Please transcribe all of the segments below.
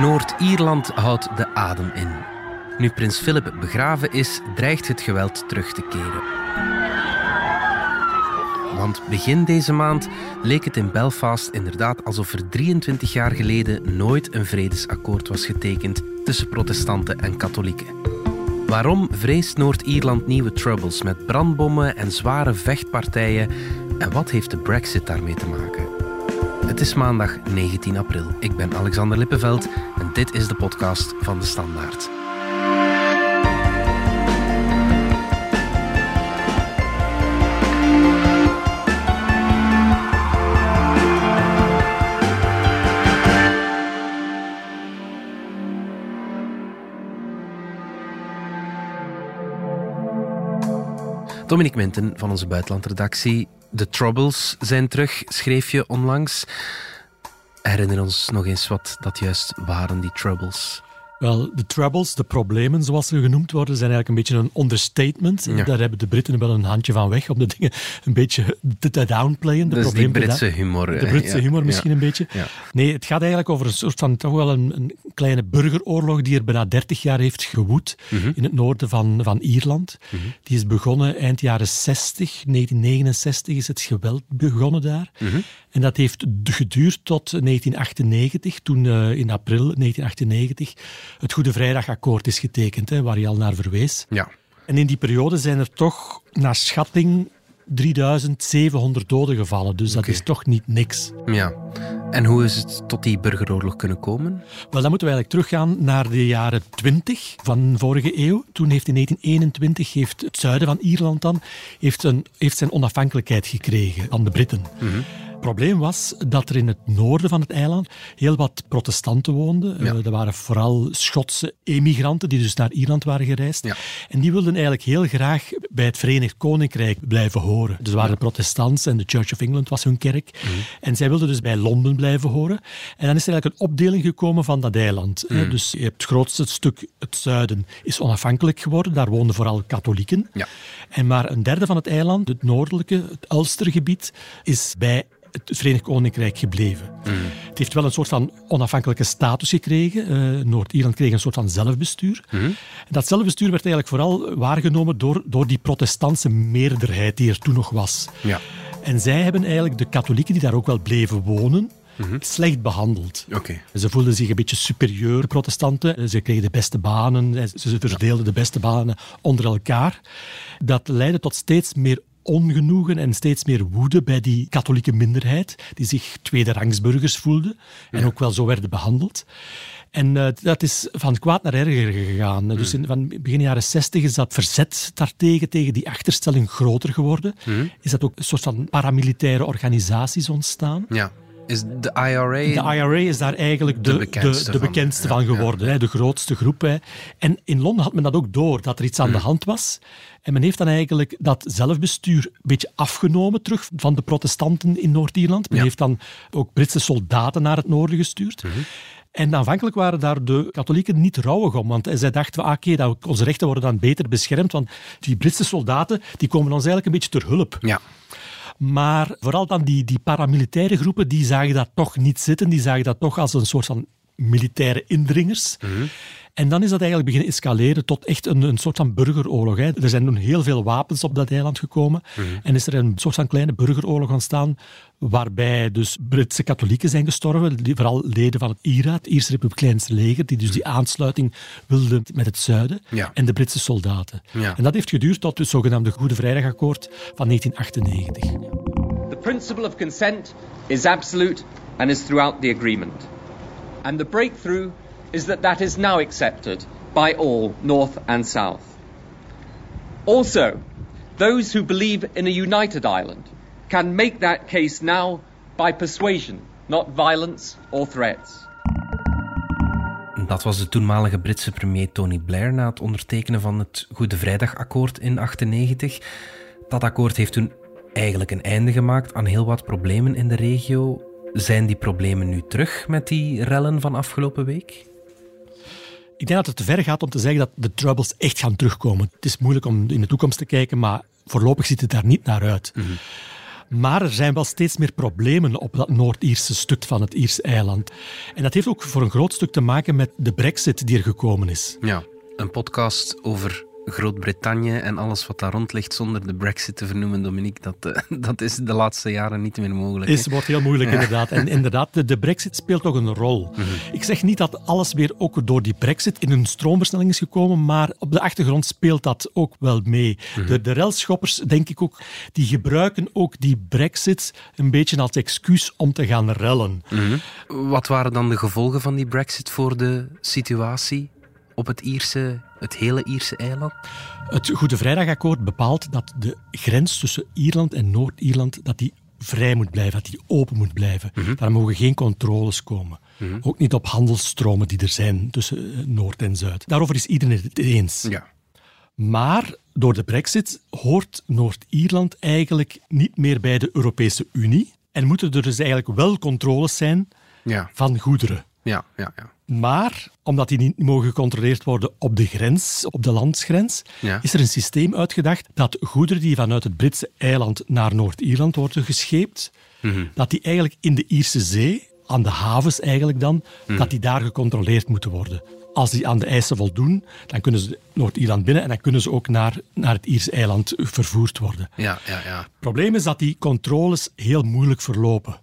Noord-Ierland houdt de adem in. Nu prins Philip begraven is, dreigt het geweld terug te keren. Want begin deze maand leek het in Belfast inderdaad alsof er 23 jaar geleden nooit een vredesakkoord was getekend tussen protestanten en katholieken. Waarom vreest Noord-Ierland nieuwe troubles met brandbommen en zware vechtpartijen? En wat heeft de Brexit daarmee te maken? Het is maandag 19 april. Ik ben Alexander Lippenveld en dit is de podcast van de Standaard. Dominique Minten van onze buitenlandredactie. De Troubles zijn terug, schreef je onlangs. Herinner ons nog eens wat dat juist waren, die Troubles. Wel, de troubles, de problemen zoals ze genoemd worden, zijn eigenlijk een beetje een understatement. Daar hebben de Britten wel een handje van weg om de dingen een beetje te downplayen. De dus die Britse humor. De Britse humor misschien een beetje. Nee, het gaat eigenlijk over een soort van toch wel een, een kleine burgeroorlog die er bijna 30 jaar heeft gewoed mhm. in het noorden van, van Ierland. Mhm. Die is begonnen eind jaren 60, 1969 is het geweld begonnen daar. Mhm. En dat heeft geduurd tot 1998, toen uh, in april 1998 het Goede Vrijdagakkoord is getekend, hè, waar je al naar verwees. Ja. En in die periode zijn er toch, naar schatting, 3700 doden gevallen. Dus dat is toch niet niks. Ja. En hoe is het tot die burgeroorlog kunnen komen? Wel, dan moeten we eigenlijk teruggaan naar de jaren 20 van vorige eeuw. Toen heeft in 1921 heeft het zuiden van Ierland dan heeft, een, heeft zijn onafhankelijkheid gekregen van de Britten. Mm het probleem was dat er in het noorden van het eiland heel wat protestanten woonden. Ja. Uh, er waren vooral Schotse emigranten die dus naar Ierland waren gereisd. Ja. En die wilden eigenlijk heel graag bij het Verenigd Koninkrijk blijven horen. Dus waren de protestants en de Church of England was hun kerk. Mhm. En zij wilden dus bij Londen blijven horen. En dan is er eigenlijk een opdeling gekomen van dat eiland. Mhm. Dus je hebt het grootste stuk, het zuiden, is onafhankelijk geworden. Daar woonden vooral katholieken. En maar een derde van het eiland, het noordelijke, het Ulstergebied, is bij het Verenigd Koninkrijk gebleven. Mm. Het heeft wel een soort van onafhankelijke status gekregen. Uh, Noord-Ierland kreeg een soort van zelfbestuur. Mm. Dat zelfbestuur werd eigenlijk vooral waargenomen door, door die protestantse meerderheid die er toen nog was. Ja. En zij hebben eigenlijk de katholieken die daar ook wel bleven wonen, mhm. slecht behandeld. Okay. Ze voelden zich een beetje superieur, protestanten. Ze kregen de beste banen, ze verdeelden de beste banen onder elkaar. Dat leidde tot steeds meer ongenoegen en steeds meer woede bij die katholieke minderheid, die zich tweederangsburgers voelden en ook wel zo werden behandeld. En uh, dat is van kwaad naar erger gegaan. Dus in, van begin jaren 60 is dat verzet daartegen, tegen die achterstelling groter geworden. Hmm. Is dat ook een soort van paramilitaire organisaties ontstaan. Ja. Is de IRA... De IRA is daar eigenlijk de, de bekendste, de, bekendste van, geworden, hè, de grootste groep. Hè. En in Londen had men dat ook door, dat er iets aan de hmm. hand was. En men heeft dan eigenlijk dat zelfbestuur een beetje afgenomen terug van de protestanten in Noord-Ierland. Men heeft dan ook Britse soldaten naar het noorden gestuurd. Mhm. En aanvankelijk waren daar de katholieken niet rouwig om, want zij dachten, ah, oké, okay, onze rechten worden dan beter beschermd, want die Britse soldaten die komen ons eigenlijk een beetje ter hulp. Ja. Maar vooral dan die, die paramilitaire groepen, die zagen dat toch niet zitten. Die zagen dat toch als een soort van militaire indringers. Mhm. En dan is dat eigenlijk beginnen escaleren tot echt een, een soort van burgeroorlog. Hè. Er zijn toen heel veel wapens op dat eiland gekomen. Mhm. En is er een soort van kleine burgeroorlog ontstaan, waarbij dus Britse katholieken zijn gestorven, die, vooral leden van het IRA, het Ierse Republikeinse leger, die dus die aansluiting wilden met het zuiden, en de Britse soldaten. En dat heeft geduurd tot het zogenaamde Goede Vrijdagakkoord van 1998. The principle of consent is absolute and is throughout the agreement. And the breakthrough is that that is now accepted by all, North and South. Also, those who believe in a united Ireland can make that case now by persuasion, not violence or threats. Dat was de toenmalige Britse premier Tony Blair na het ondertekenen van het Goede Vrijdagakkoord in 1998. Dat akkoord heeft toen eigenlijk een einde gemaakt aan heel wat problemen in de regio. Zijn die problemen nu terug met die rellen van afgelopen week? Ik denk dat het te ver gaat om te zeggen dat de troubles echt gaan terugkomen. Het is moeilijk om in de toekomst te kijken, maar voorlopig ziet het daar niet naar uit. Mhm. Maar er zijn wel steeds meer problemen op dat Noord-Ierse stuk van het Ierse eiland. En dat heeft ook voor een groot stuk te maken met de brexit die er gekomen is. Ja, een podcast over Groot-Brittannië en alles wat daar rond ligt zonder de brexit te vernoemen, Dominique, dat, uh, dat is de laatste jaren niet meer mogelijk. Het wordt heel moeilijk, inderdaad. En inderdaad, de, de brexit speelt toch een rol. Mm -hmm. Ik zeg niet dat alles weer ook door die brexit in een stroomversnelling is gekomen, maar op de achtergrond speelt dat ook wel mee. Mm -hmm. De, de relschoppers, denk ik ook, die gebruiken ook die brexit een beetje als excuus om te gaan rellen. Mm -hmm. Wat waren dan de gevolgen van die brexit voor de situatie? Op het, Ierse, het hele Ierse eiland? Het Goede Vrijdagakkoord bepaalt dat de grens tussen Ierland en Noord-Ierland dat die vrij moet blijven, dat die open moet blijven. Mm -hmm. Daar mogen geen controles komen. Mm -hmm. Ook niet op handelsstromen die er zijn tussen Noord en Zuid. Daarover is iedereen het eens. Ja. Maar door de brexit hoort Noord-Ierland eigenlijk niet meer bij de Europese Unie en moeten er dus eigenlijk wel controles zijn ja. van goederen. Ja, ja, ja. Maar omdat die niet mogen gecontroleerd worden op de grens, op de landsgrens, ja. is er een systeem uitgedacht dat goederen die vanuit het Britse eiland naar Noord-Ierland worden gescheept, mm -hmm. dat die eigenlijk in de Ierse Zee, aan de havens eigenlijk dan, mm -hmm. dat die daar gecontroleerd moeten worden. Als die aan de eisen voldoen, dan kunnen ze Noord-Ierland binnen en dan kunnen ze ook naar, naar het Ierse eiland vervoerd worden. Ja, ja, ja. Het probleem is dat die controles heel moeilijk verlopen.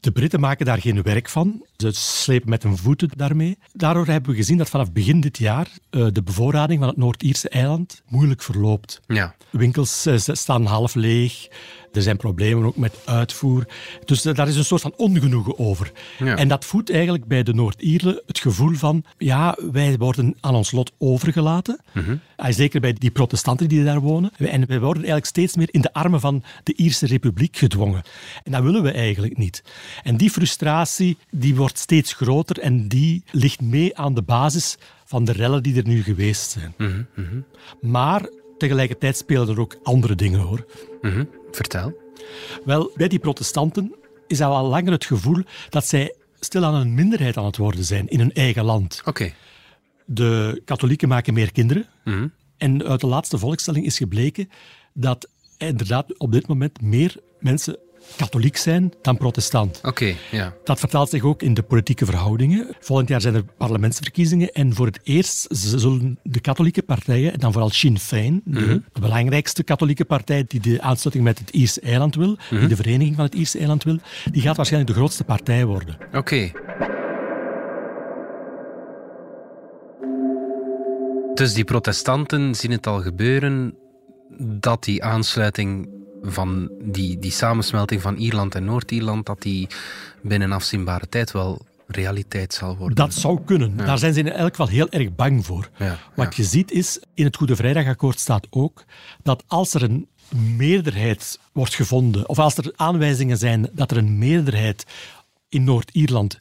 De Britten maken daar geen werk van. Ze slepen met hun voeten daarmee. Daardoor hebben we gezien dat vanaf begin dit jaar uh, de bevoorrading van het Noord-Ierse eiland moeilijk verloopt. Ja. Winkels uh, staan half leeg. Er zijn problemen ook met uitvoer. Dus uh, daar is een soort van ongenoegen over. Ja. En dat voedt eigenlijk bij de Noord-Ierlen het gevoel van ja, wij worden aan ons lot overgelaten. Mm -hmm. Zeker bij die protestanten die daar wonen. En wij worden eigenlijk steeds meer in de armen van de Ierse Republiek gedwongen. En dat willen we eigenlijk niet. En die frustratie die wordt steeds groter en die ligt mee aan de basis van de rellen die er nu geweest zijn. Mm -hmm. Maar tegelijkertijd spelen er ook andere dingen hoor. Mm -hmm. Vertel. Wel, bij die protestanten is al langer het gevoel dat zij stilaan een minderheid aan het worden zijn in hun eigen land. Oké. Okay. De katholieken maken meer kinderen. -hmm. En uit de laatste volkstelling is gebleken dat inderdaad op dit moment meer mensen katholiek zijn dan protestant. Oké, okay, ja. Dat vertaalt zich ook in de politieke verhoudingen. Volgend jaar zijn er parlementsverkiezingen en voor het eerst zullen de katholieke partijen, en dan vooral Sinn Féin, Mhm. de, de belangrijkste katholieke partij die de aansluiting met het Ierse eiland wil, Mhm. die de vereniging van het Ierse eiland wil, die gaat waarschijnlijk de grootste partij worden. Oké. Okay. Dus die protestanten zien het al gebeuren dat die aansluiting van die, die samensmelting van Ierland en Noord-Ierland, dat die binnen afzienbare tijd wel realiteit zal worden. Dat zou kunnen. Ja. Daar zijn ze in elk geval heel erg bang voor. Ja, Wat ja. je ziet is, in het Goede Vrijdagakkoord staat ook dat als er een meerderheid wordt gevonden, of als er aanwijzingen zijn dat er een meerderheid in Noord-Ierland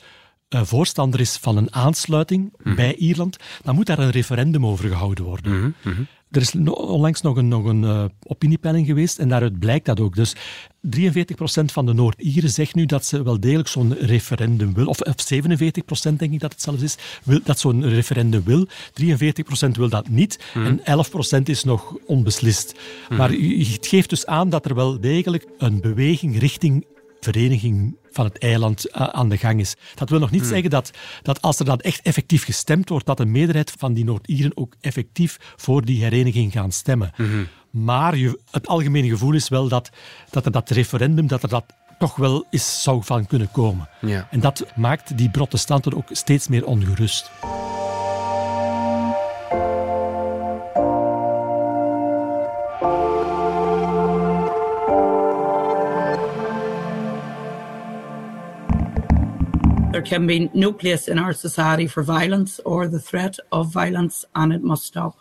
voorstander is van een aansluiting Mhm. mm bij Ierland, dan moet daar een referendum over gehouden worden. Mm -hmm. Er is onlangs nog een, nog een uh, opiniepeiling geweest en daaruit blijkt dat ook. Dus 43% van de Noord-Ieren zegt nu dat ze wel degelijk zo'n referendum wil. Of, of 47% denk ik dat het zelfs is, wil, dat zo'n referendum wil. 43% wil dat niet Mhm. mm. en 11% is nog onbeslist. Mhm. Maar het geeft dus aan dat er wel degelijk een beweging richting vereniging van het eiland uh, aan de gang is. Dat wil nog niet Hmm. zeggen dat, dat als er dan echt effectief gestemd wordt, dat een meerderheid van die Noord-Ieren ook effectief voor die hereniging gaan stemmen. Mhm. Maar je, het algemene gevoel is wel dat, dat er dat referendum, dat er dat toch wel is, zou van kunnen komen. Ja. En dat maakt die protestanten ook steeds meer ongerust. Can be no place in our society for violence or the threat of violence, and it must stop.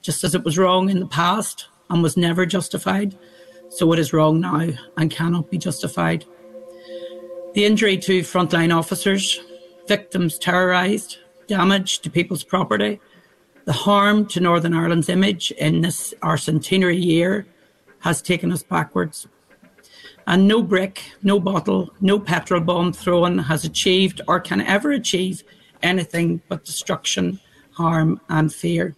Just as it was wrong in the past and was never justified, so it is wrong now and cannot be justified. The injury to frontline officers, victims terrorised, damage to people's property, the harm to Northern Ireland's image in this our centenary year has taken us backwards. And no brick, no bottle, no petrol bomb thrown has achieved or can ever achieve anything but destruction, harm, and fear.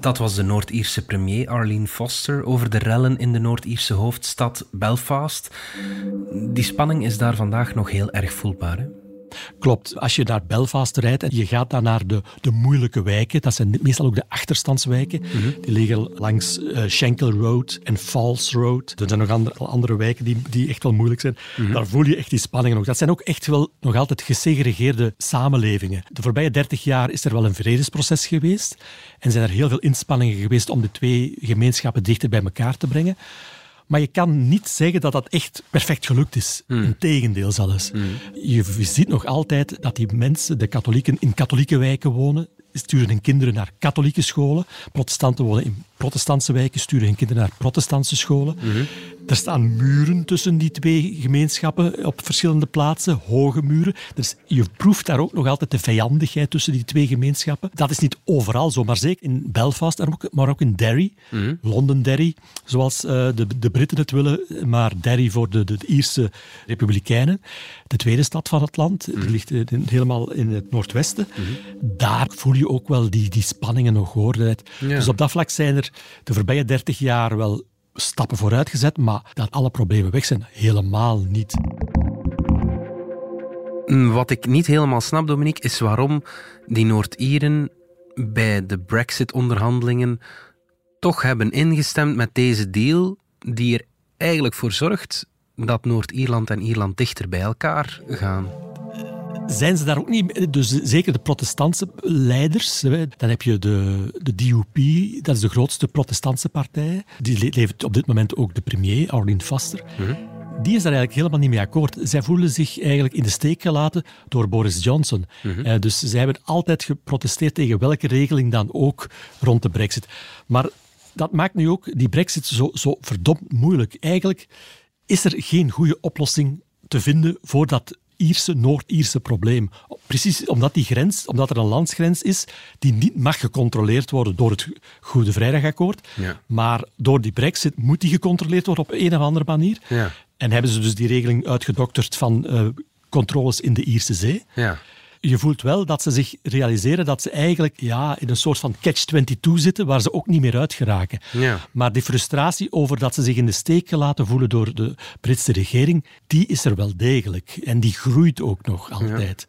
Dat was de Noord-Ierse premier Arlene Foster over de rellen in de Noord-Ierse hoofdstad Belfast. Die spanning is daar vandaag nog heel erg voelbaar. Klopt. Als je naar Belfast rijdt en je gaat dan naar de, de moeilijke wijken, dat zijn meestal ook de achterstandswijken, mhm. die liggen langs uh, Schenkel Road en Falls Road. Er zijn nog andere, andere wijken die, die echt wel moeilijk zijn. Mhm. Daar voel je echt die spanningen nog. Dat zijn ook echt wel nog altijd gesegregeerde samenlevingen. De voorbije dertig jaar is er wel een vredesproces geweest en zijn er heel veel inspanningen geweest om de twee gemeenschappen dichter bij elkaar te brengen. Maar je kan niet zeggen dat dat echt perfect gelukt is. Mm. Integendeel zelfs. Mm. Je ziet nog altijd dat die mensen, de katholieken, in katholieke wijken wonen sturen hun kinderen naar katholieke scholen. Protestanten wonen in protestantse wijken, sturen hun kinderen naar protestantse scholen. Mhm. Er staan muren tussen die twee gemeenschappen op verschillende plaatsen, hoge muren. Dus je proeft daar ook nog altijd de vijandigheid tussen die twee gemeenschappen. Dat is niet overal zo, maar zeker in Belfast, maar ook in Derry, mm Londonderry, zoals uh, de, de Britten het willen, maar Derry voor de, de, Ierse Republikeinen. De tweede stad van het land, die mhm. ligt helemaal in het noordwesten. Mhm. Daar voel je ook wel die, die spanningen nog hoor. Dus op dat vlak zijn er de voorbije dertig jaar wel stappen vooruit gezet, maar dat alle problemen weg zijn, helemaal niet. Wat ik niet helemaal snap, Dominique, is waarom die Noord-Ieren bij de Brexit-onderhandelingen toch hebben ingestemd met deze deal, die er eigenlijk voor zorgt dat Noord-Ierland en Ierland dichter bij elkaar gaan zijn ze daar ook niet... Dus zeker de protestantse leiders. Dan heb je de, de DUP, dat is de grootste protestantse partij. Die levert op dit moment ook de premier, Arlene Foster. Mhm. Die is daar eigenlijk helemaal niet mee akkoord. Zij voelen zich eigenlijk in de steek gelaten door Boris Johnson. Mhm. Eh, dus zij hebben altijd geprotesteerd tegen welke regeling dan ook rond de brexit. Maar dat maakt nu ook die brexit zo, zo verdomd moeilijk. Eigenlijk is er geen goede oplossing te vinden voor dat Ierse, Noord-Ierse probleem. Precies omdat die grens, omdat er een landsgrens is die niet mag gecontroleerd worden door het Goede Vrijdagakkoord, ja. maar door die brexit moet die gecontroleerd worden op een of andere manier. Ja. En hebben ze dus die regeling uitgedokterd van uh, controles in de Ierse Zee. Ja je voelt wel dat ze zich realiseren dat ze eigenlijk ja, in een soort van catch-22 zitten, waar ze ook niet meer uit geraken. Ja. Maar die frustratie over dat ze zich in de steek gelaten voelen door de Britse regering, die is er wel degelijk. En die groeit ook nog altijd.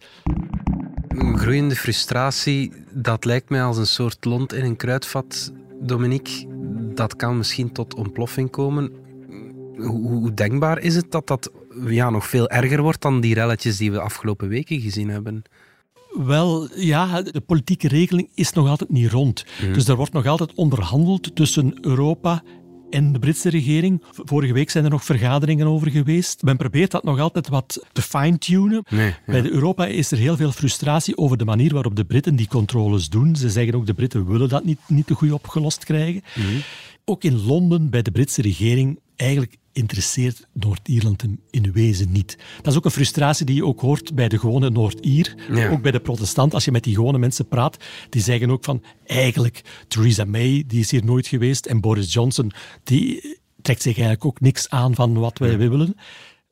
Een groeiende frustratie, dat lijkt mij als een soort lont in een kruidvat, Dominique. Dat kan misschien tot ontploffing komen. Hoe denkbaar is het dat dat ja, nog veel erger wordt dan die relletjes die we de afgelopen weken gezien hebben? Wel, ja, de politieke regeling is nog altijd niet rond. Mhm. Dus er wordt nog altijd onderhandeld tussen Europa en de Britse regering. Vorige week zijn er nog vergaderingen over geweest. Men probeert dat nog altijd wat te fine-tunen. Bij de Europa is er heel veel frustratie over de manier waarop de Britten die controles doen. Ze zeggen ook de Britten willen dat niet, niet te goed opgelost krijgen. Mhm. Ook in Londen, bij de Britse regering, eigenlijk interesseert Noord-Ierland hem in wezen niet. Dat is ook een frustratie die je ook hoort bij de gewone Noord-Ier, ook bij de protestant. Als je met die gewone mensen praat, die zeggen ook van eigenlijk Theresa May, die is hier nooit geweest, en Boris Johnson, die trekt zich eigenlijk ook niks aan van wat wij willen.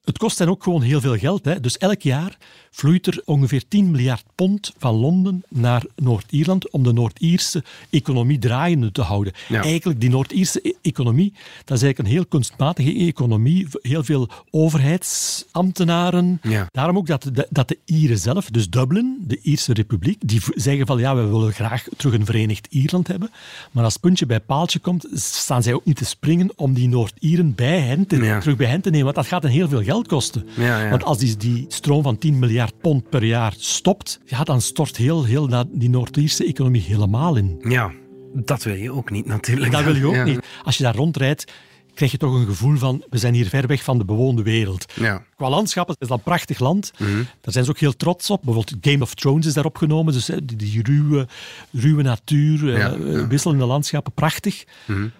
Het kost hen ook gewoon heel veel geld. Hè. Dus elk jaar vloeit er ongeveer 10 miljard pond van Londen naar Noord-Ierland om de Noord-Ierse economie draaiende te houden. Eigenlijk, die Noord-Ierse e- economie, dat is eigenlijk een heel kunstmatige economie. Heel veel overheidsambtenaren. Daarom ook dat de, dat de Ieren zelf, dus Dublin, de Ierse Republiek, die zeggen van ja, we willen graag terug een verenigd Ierland hebben. Maar als puntje bij paaltje komt, staan zij ook niet te springen om die Noord-Ieren bij hen te, terug bij hen te nemen. Want dat gaat hen heel veel geld kosten. Want als die, die stroom van 10 miljard pond per jaar stopt, ja, dan stort heel, heel die Noord-Ierse economie helemaal in. Ja, dat wil je ook niet natuurlijk. Dat wil je ook niet. Als je daar rondrijdt, krijg je toch een gevoel van we zijn hier ver weg van de bewoonde wereld. Ja. Qua landschappen is dat een prachtig land. Mhm. Daar zijn ze ook heel trots op. Bijvoorbeeld Game of Thrones is daar opgenomen. Dus die, die ruwe, ruwe natuur, ja, uh, wisselende landschappen, prachtig. Mm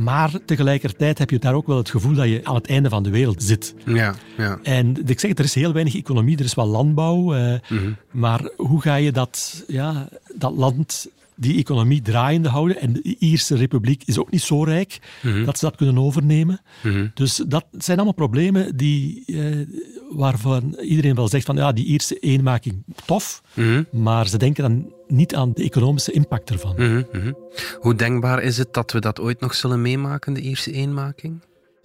maar tegelijkertijd heb je daar ook wel het gevoel dat je aan het einde van de wereld zit. Ja, ja. En ik zeg, er is heel weinig economie, er is wel landbouw. Eh, mhm. Maar hoe ga je dat, ja, dat land die economie draaiende houden. En de Ierse Republiek is ook niet zo rijk mhm. dat ze dat kunnen overnemen. Mhm. Dus dat zijn allemaal problemen die, eh, waarvan iedereen wel zegt van ja, die Ierse eenmaking, tof. Mhm. Maar ze denken dan niet aan de economische impact ervan. Mhm, mhm. Hoe denkbaar is het dat we dat ooit nog zullen meemaken, de Ierse eenmaking?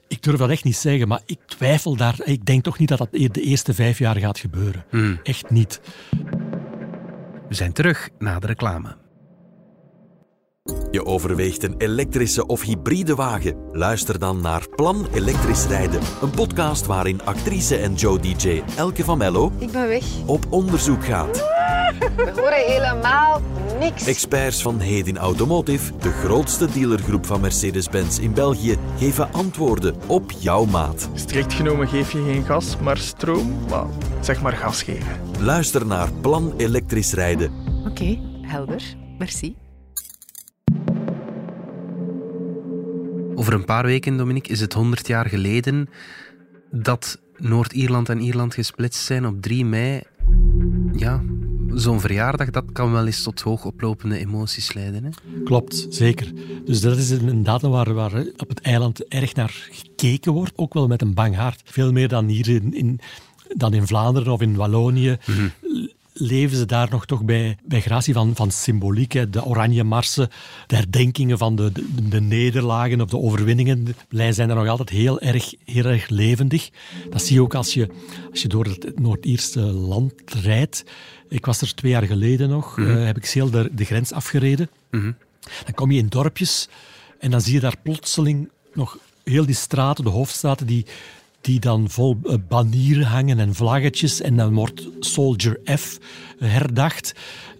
Ik durf dat echt niet zeggen, maar ik twijfel daar. Ik denk toch niet dat dat de eerste vijf jaar gaat gebeuren. Echt niet. We zijn terug na de reclame. Je overweegt een elektrische of hybride wagen? Luister dan naar Plan Elektrisch Rijden, een podcast waarin actrice en Joe DJ Elke van Mello Ik ben weg. op onderzoek gaat. We horen helemaal niks. Experts van Hedin Automotive, de grootste dealergroep van Mercedes-Benz in België, geven antwoorden op jouw maat. Strikt genomen geef je geen gas, maar stroom. Maar zeg maar gas geven. Luister naar Plan Elektrisch Rijden. Oké, helder. Merci. Over een paar weken, Dominique, is het 100 jaar geleden dat Noord-Ierland en Ierland gesplitst zijn op 3 mei. Ja, zo'n verjaardag, dat kan wel eens tot hoogoplopende emoties leiden. Hè? Klopt, zeker. Dus dat is een datum waar, waar op het eiland erg naar gekeken wordt. Ook wel met een bang hart. Veel meer dan hier in, in, dan in Vlaanderen of in Wallonië. Leven ze daar nog toch bij, bij gratie van, van symboliek. Hè. De oranje marsen, de herdenkingen van de, de, de nederlagen of de overwinningen zijn er nog altijd heel erg, heel erg levendig. Dat zie je ook als je, als je door het Noord-Ierse land rijdt. Ik was er twee jaar geleden nog, eh, heb ik heel de, de grens afgereden. Dan kom je in dorpjes en dan zie je daar plotseling nog heel die straten, de hoofdstraten, die, die dan vol eh, banieren hangen en vlaggetjes. En dan wordt Soldier F herdacht.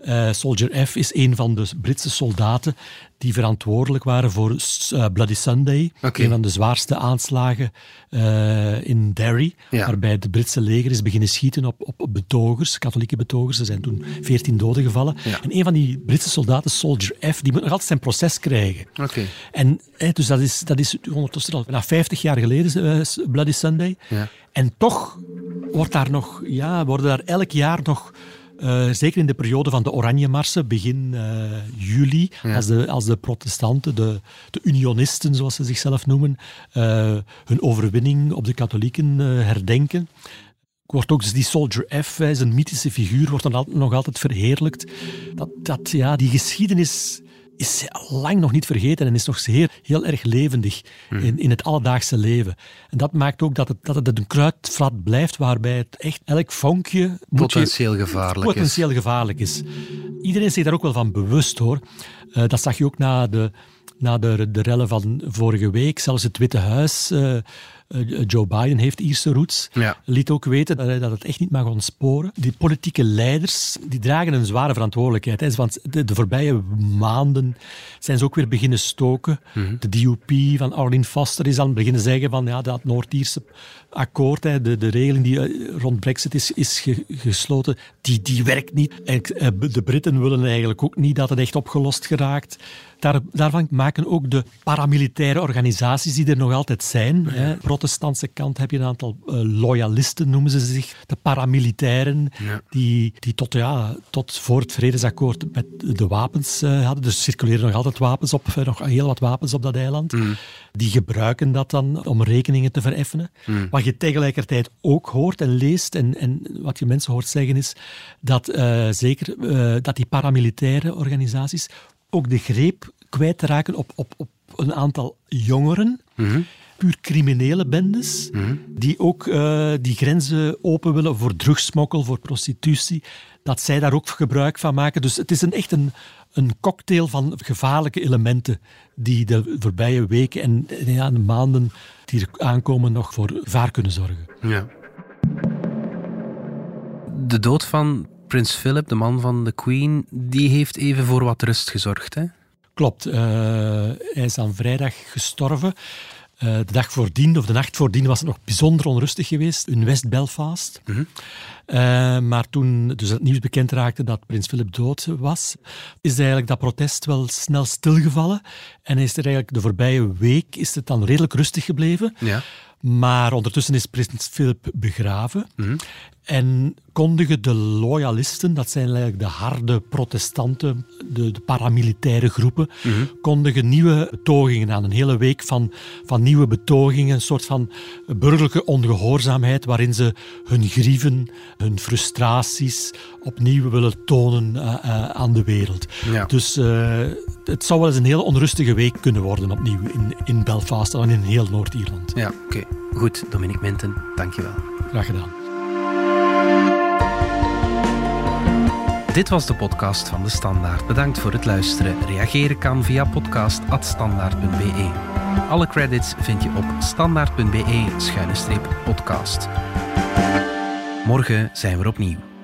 Eh, Soldier F is een van de Britse soldaten die verantwoordelijk waren voor eh, Bloody Sunday. Oké. Een van de zwaarste aanslagen eh, in Derry. Ja. Waarbij het Britse leger is beginnen schieten op, op, betogers, katholieke betogers. Er zijn toen veertien doden gevallen. Ja. En een van die Britse soldaten, Soldier F, die moet nog altijd zijn proces krijgen. En dus dat is, dat is ondertussen al bijna 50 jaar geleden, Bloody Sunday. Ja. En toch wordt daar nog, ja, worden daar elk jaar nog, eh, zeker in de periode van de Oranje Marsen, begin eh, juli, als, de, als de protestanten, de, de unionisten zoals ze zichzelf noemen, eh, hun overwinning op de katholieken herdenken. Wordt ook dus die Soldier F, hij is een mythische figuur, wordt dan al- nog altijd verheerlijkt. Dat, dat, ja, die geschiedenis is lang nog niet vergeten en is nog heel, heel erg levendig in, in het alledaagse leven. En dat maakt ook dat het, dat het een kruidvat blijft waarbij het echt elk vonkje je- Potentieel gevaarlijk is. potentieel gevaarlijk is. Iedereen is zich daar ook wel van bewust hoor. Eh, dat zag je ook na de, na de, de rellen van vorige week. Zelfs het Witte Huis, eh, Joe Biden heeft Ierse roots, Ja. liet ook weten dat, hij- dat het echt niet mag ontsporen. Die politieke leiders die dragen een zware verantwoordelijkheid. Hè, want de, de voorbije maanden zijn ze ook weer beginnen stoken. De DUP van Arlene Foster is dan beginnen zeggen van ja, dat Noord-Ierse akkoord, hè, de, de regeling die eh, rond Brexit is, is ge- gesloten, die, die werkt niet. En eh, de Britten willen eigenlijk ook niet dat het echt opgelost geraakt. Daar, daarvan maken ook de paramilitaire organisaties die er nog altijd zijn. Hè. Protestantse kant heb je een aantal eh, loyalisten, noemen ze zich. De paramilitairen, Ja. die, die tot, ja, tot voor het vredesakkoord met de wapens eh, hadden. Dus er circuleren nog altijd wapens op, eh, nog heel wat wapens op dat eiland. Die gebruiken dat dan om rekeningen te vereffenen. Wat je tegelijkertijd ook hoort en leest en, en wat je mensen hoort zeggen is dat zeker dat die paramilitaire organisaties ook de greep kwijtraken op, op, op een aantal jongeren, puur criminele bendes, die ook eh, die grenzen open willen voor drugsmokkel, voor prostitutie, dat zij daar ook gebruik van maken. Dus het is een, echt een, een cocktail van gevaarlijke elementen die de voorbije weken en, ja, de maanden die er aankomen nog voor gevaar kunnen zorgen. Ja. De dood van prins Philip, de man van de Queen, die heeft even voor wat rust gezorgd. Hè? Klopt. eh, hij is aan vrijdag gestorven. Eh, de dag voordien, of de nacht voordien, was het nog bijzonder onrustig geweest in West-Belfast. Eh, maar toen dus het nieuws bekend raakte dat prins Philip dood was, is eigenlijk dat protest wel snel stilgevallen. En is er eigenlijk de voorbije week is het dan redelijk rustig gebleven. Ja. Maar ondertussen is prins Philip begraven. En kondigen de loyalisten, dat zijn eigenlijk de harde protestanten, de, de paramilitaire groepen, kondigen nieuwe betogingen aan. Een hele week van, van nieuwe betogingen, een soort van burgerlijke ongehoorzaamheid waarin ze hun grieven, hun frustraties opnieuw willen tonen eh, eh, aan de wereld. Ja. Dus eh, het zou wel eens een heel onrustige week kunnen worden opnieuw in, in Belfast en in heel Noord-Ierland. Ja, oké. Goed, Dominique Minten, dankjewel. Graag gedaan. Dit was de podcast van De Standaard. Bedankt voor het luisteren. Reageren kan via podcast.standaard.be. Alle credits vind je op standaard.be-podcast. Morgen zijn we opnieuw.